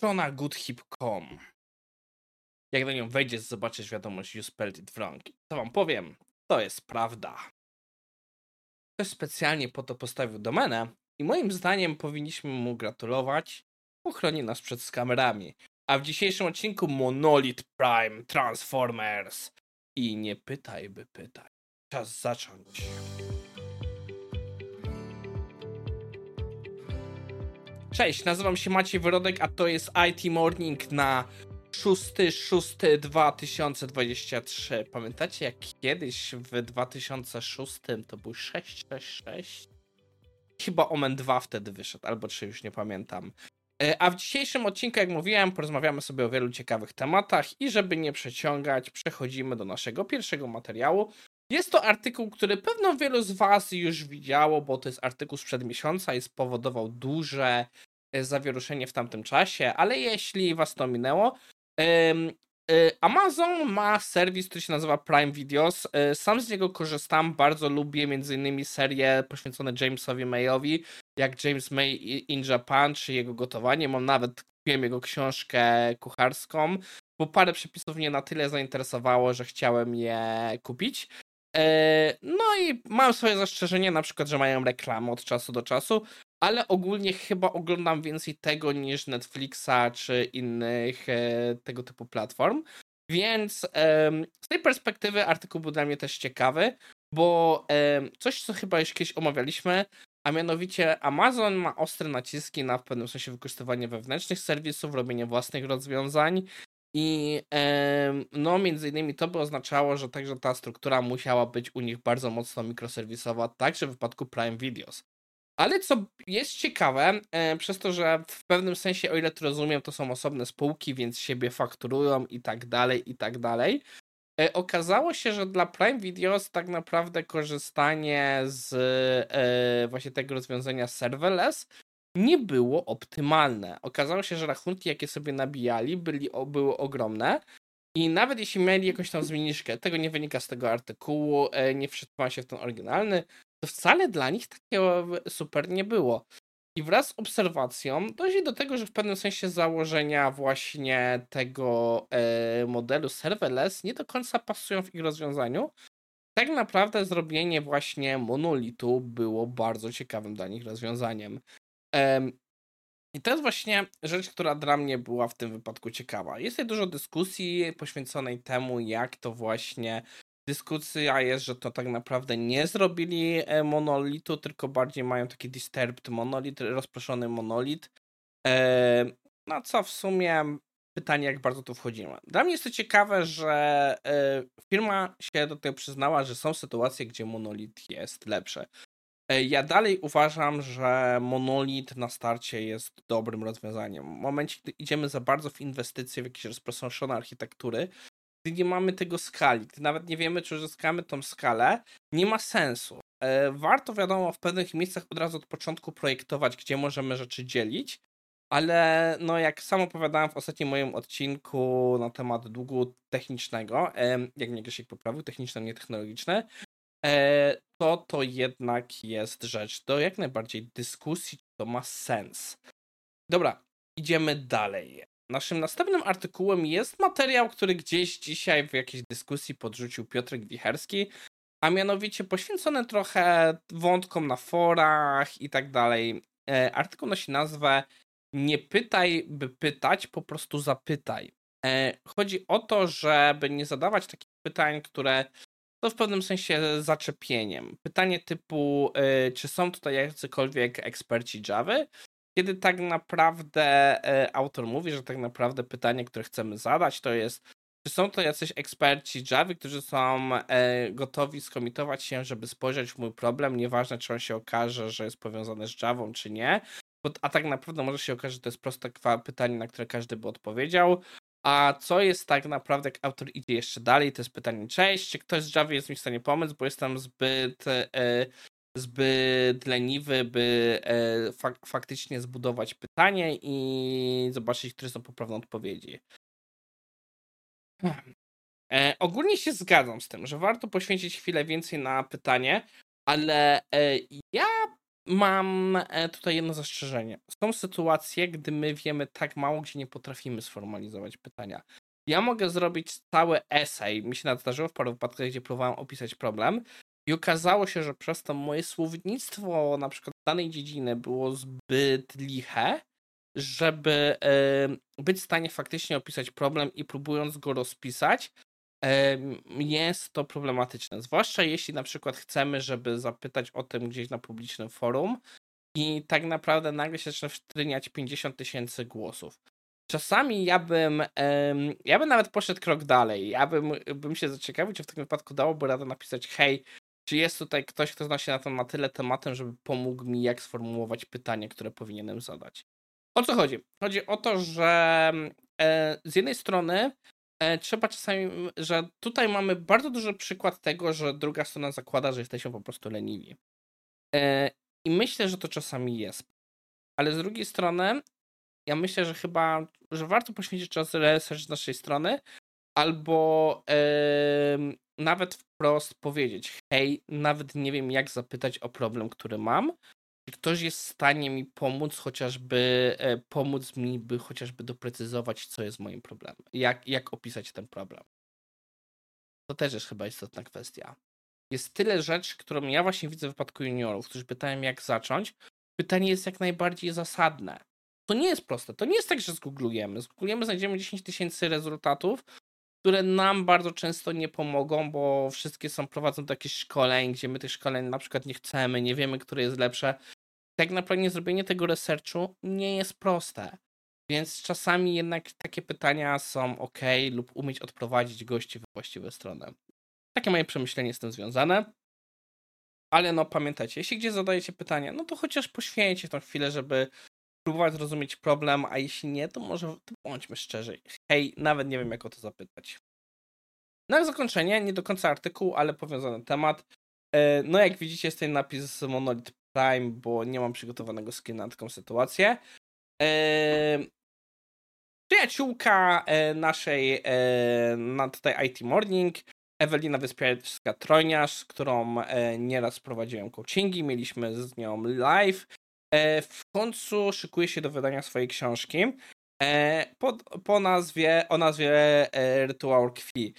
strona goodhip.com. Jak na nią wejdziesz, zobaczysz wiadomość you spelled it wrong. Co wam powiem? To jest prawda. Ktoś specjalnie po to postawił domenę i moim zdaniem powinniśmy mu gratulować. Ochroni nas przed skamerami. A w dzisiejszym odcinku Monolith Prime Transformers. I nie pytaj, by pytać. Czas zacząć. Cześć, nazywam się Maciej Wyrodek, a to jest IT Morning na 6.6.2023. Pamiętacie jak kiedyś w 2006 to był 666? Chyba Omen 2 wtedy wyszedł, albo 3 już nie pamiętam. E, a w dzisiejszym odcinku, jak mówiłem, porozmawiamy sobie o wielu ciekawych tematach i żeby nie przeciągać, przechodzimy do naszego pierwszego materiału. Jest to artykuł, który pewno wielu z Was już widziało, bo to jest artykuł sprzed miesiąca i spowodował duże e, zawieruszenie w tamtym czasie, ale jeśli Was to minęło, e, Amazon ma serwis, który się nazywa Prime Videos. Sam z niego korzystam, bardzo lubię innymi serię poświęcone Jamesowi Mayowi, jak James May in Japan, czy jego gotowanie. Mam nawet, kupiłem jego książkę kucharską, bo parę przepisów mnie na tyle zainteresowało, że chciałem je kupić. E, no i mam swoje zastrzeżenie, na przykład, że mają reklamę od czasu do czasu, ale ogólnie chyba oglądam więcej tego niż Netflixa czy innych e, tego typu platform. Więc z tej perspektywy artykuł był dla mnie też ciekawy, bo coś, co chyba już kiedyś omawialiśmy, a mianowicie Amazon ma ostre naciski na w pewnym sensie wykorzystywanie wewnętrznych serwisów, robienie własnych rozwiązań i no między innymi to by oznaczało, że także ta struktura musiała być u nich bardzo mocno mikroserwisowa, także w wypadku Prime Videos. Ale co jest ciekawe, przez to, że w pewnym sensie, o ile to rozumiem, to są osobne spółki, więc siebie fakturują i tak dalej, i tak dalej, E, okazało się, że dla Prime Videos tak naprawdę korzystanie z e, właśnie tego rozwiązania serverless nie było optymalne. Okazało się, że rachunki, jakie sobie nabijali, byli, były ogromne. I nawet jeśli mieli jakąś tam zmniejszkę, tego nie wynika z tego artykułu, e, nie wszedłem się w ten oryginalny, to wcale dla nich takiego super nie było. I wraz z obserwacją dojdzie do tego, że w pewnym sensie założenia właśnie tego e, modelu serverless nie do końca pasują w ich rozwiązaniu. Tak naprawdę zrobienie właśnie monolitu było bardzo ciekawym dla nich rozwiązaniem. I to jest właśnie rzecz, która dla mnie była w tym wypadku ciekawa. Jest tutaj dużo dyskusji poświęconej temu, jak to właśnie Dyskusja jest, że to tak naprawdę nie zrobili e, monolitu, tylko bardziej mają taki disturbed monolit, rozproszony monolit. No co w sumie pytanie, jak bardzo tu wchodzimy. Dla mnie jest to ciekawe, że e, firma się do tego przyznała, że są sytuacje, gdzie monolit jest lepszy. Ja dalej uważam, że monolit na starcie jest dobrym rozwiązaniem. W momencie, gdy idziemy za bardzo w inwestycje, w jakieś rozproszone architektury, gdy nie mamy tego skali, gdy nawet nie wiemy, czy uzyskamy tą skalę, nie ma sensu. E, warto, wiadomo, w pewnych miejscach od razu od początku projektować, gdzie możemy rzeczy dzielić, ale no jak sam opowiadałem w ostatnim moim odcinku na temat długu technicznego, jak mnie Grzesiek poprawił, techniczne, nie technologiczne, e, to to jednak jest rzecz do jak najbardziej dyskusji, czy to ma sens. Dobra, idziemy dalej. Naszym następnym artykułem jest materiał, który gdzieś dzisiaj w jakiejś dyskusji podrzucił Piotrek Wicherski, a mianowicie poświęcony trochę wątkom na forach i tak dalej. E, artykuł nosi nazwę Nie pytaj, by pytać, po prostu zapytaj. E, chodzi o to, żeby nie zadawać takich pytań, które to w pewnym sensie zaczepieniem. Pytanie typu, e, czy są tutaj jacykolwiek eksperci Java? kiedy tak naprawdę e, autor mówi, że tak naprawdę pytanie, które chcemy zadać, to jest, czy są to jacyś eksperci Java, którzy są e, gotowi skomitować się, żeby spojrzeć w mój problem, nieważne czy on się okaże, że jest powiązany z Javą, czy nie. A tak naprawdę może się okazać, że to jest proste pytanie, na które każdy by odpowiedział. A co jest tak naprawdę, jak autor idzie jeszcze dalej, to jest pytanie, cześć, czy ktoś z Java jest mi w stanie pomóc, bo jestem zbyt e, zbyt leniwy, by e, fak faktycznie zbudować pytanie i zobaczyć, które są poprawne odpowiedzi. E, ogólnie się zgadzam z tym, że warto poświęcić chwilę więcej na pytanie, ale e, ja mam e, tutaj jedno zastrzeżenie. Są sytuacje, gdy my wiemy tak mało, gdzie nie potrafimy sformalizować pytania. Ja mogę zrobić cały esej. Mi się nawet zdarzyło w paru wypadkach, gdzie próbowałem opisać problem. I okazało się, że przez to moje słownictwo na przykład danej dziedziny było zbyt liche, żeby być w stanie faktycznie opisać problem i próbując go rozpisać, jest to problematyczne. Zwłaszcza jeśli na przykład chcemy, żeby zapytać o tym gdzieś na publicznym forum i tak naprawdę nagle się zaczyna wtryniać 50 tysięcy głosów. Czasami ja bym, ja bym nawet poszedł krok dalej. Ja bym, bym się zaciekawił, czy w takim wypadku dałoby radę napisać hej, czy jest tutaj ktoś, kto zna się na, to, na tyle tematem, żeby pomógł mi, jak sformułować pytanie, które powinienem zadać. O co chodzi? Chodzi o to, że e, z jednej strony trzeba czasami, że tutaj mamy bardzo duży przykład tego, że druga strona zakłada, że jesteśmy po prostu leniwi. E, I myślę, że to czasami jest. Ale z drugiej strony, ja myślę, że chyba, że warto poświęcić czas research z naszej strony, albo nawet wprost powiedzieć, hej, nawet nie wiem jak zapytać o problem, który mam, ktoś jest w stanie mi pomóc, chociażby e, pomóc mi, by chociażby doprecyzować, co jest moim problemem, jak, jak opisać ten problem. To też jest chyba istotna kwestia. Jest tyle rzeczy, którą ja właśnie widzę w wypadku juniorów, którzy pytają, jak zacząć. Pytanie jest jak najbardziej zasadne. To nie jest proste. To nie jest tak, że zgooglujemy. Zgooglujemy, znajdziemy 10 tysięcy rezultatów, które nam bardzo często nie pomogą, bo wszystkie są prowadzone do jakichś szkoleń, gdzie my tych szkoleń na przykład nie chcemy, nie wiemy, które jest lepsze. Tak naprawdę zrobienie tego researchu nie jest proste. Więc czasami jednak takie pytania są ok, lub umieć odprowadzić gości w właściwą stronę. Takie moje przemyślenie z tym związane. Ale no pamiętajcie, jeśli gdzie zadajecie pytania, no to chociaż poświęćcie tą chwilę, żeby próbować zrozumieć problem, a jeśli nie, to może to bądźmy szczerzy. Hej, nawet nie wiem, jak o to zapytać. Na zakończenie, nie do końca artykuł, ale powiązany temat. E, no, jak widzicie, jest ten napis Monolith Prime, bo nie mam przygotowanego skina na taką sytuację. E, przyjaciółka e, naszej na tutaj IT Morning, Ewelina Wyspiarska-Trojniarz, z którą nieraz prowadziłem coachingi, mieliśmy z nią live E, w końcu szykuje się do wydania swojej książki e, po, po nazwie, o nazwie e, Rytuał Krwi.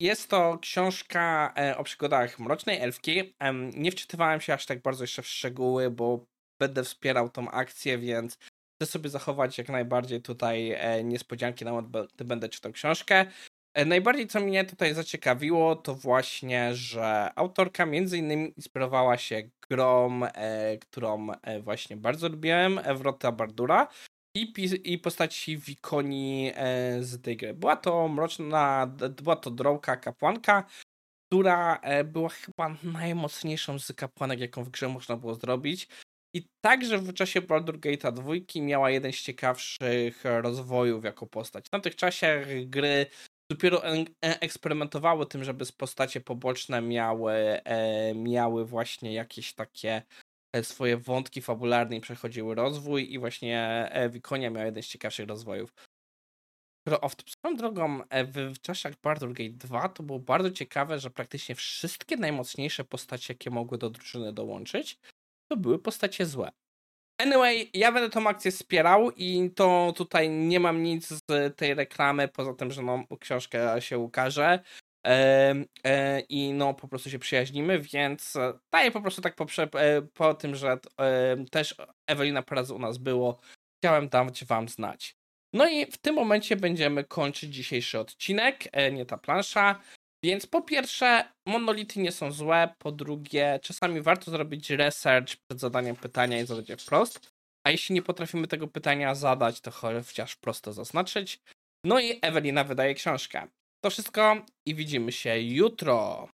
Jest to książka o przygodach Mrocznej Elfki. Nie wczytywałem się aż tak bardzo jeszcze w szczegóły, bo będę wspierał tą akcję, więc chcę sobie zachować jak najbardziej tutaj niespodzianki, nawet będę czytał książkę. Najbardziej co mnie tutaj zaciekawiło, to właśnie, że autorka między innymi inspirowała się grą, e, którą e, właśnie bardzo lubiłem, Ewrota Bardura i, i postaci Wikoni e, z tej gry. Była to mroczna, była to drołka kapłanka, która e, była chyba najmocniejszą z kapłanek, jaką w grze można było zrobić. I także w czasie Baldur Gate'a 2 miała jeden z ciekawszych rozwojów jako postać. W tamtych czasach gry dopiero e, eksperymentowały tym, żeby postacie poboczne miały, miały właśnie jakieś takie swoje wątki fabularne i przechodziły rozwój i właśnie Wikonia miała jeden z ciekawszych rozwojów. Off swoją drogą, w czasach Baldur Gate 2 to było bardzo ciekawe, że praktycznie wszystkie najmocniejsze postacie, jakie mogły do drużyny dołączyć, to były postacie złe. Anyway, ja będę tą akcję wspierał i to tutaj nie mam nic z tej reklamy, poza tym, że no, książka się ukaże. E, e, I no po prostu się przyjaźnimy, więc daję po prostu tak po, e, po tym, że e, też Ewelina Perez u nas było, chciałem dać wam znać. No i w tym momencie będziemy kończyć dzisiejszy odcinek, e, nie ta plansza. Więc po pierwsze, monolity nie są złe, po drugie, czasami warto zrobić research przed zadaniem pytania i zadać je wprost. A jeśli nie potrafimy tego pytania zadać, to chociaż prosto zaznaczyć. No i Ewelina wydaje książkę. To wszystko i widzimy się jutro.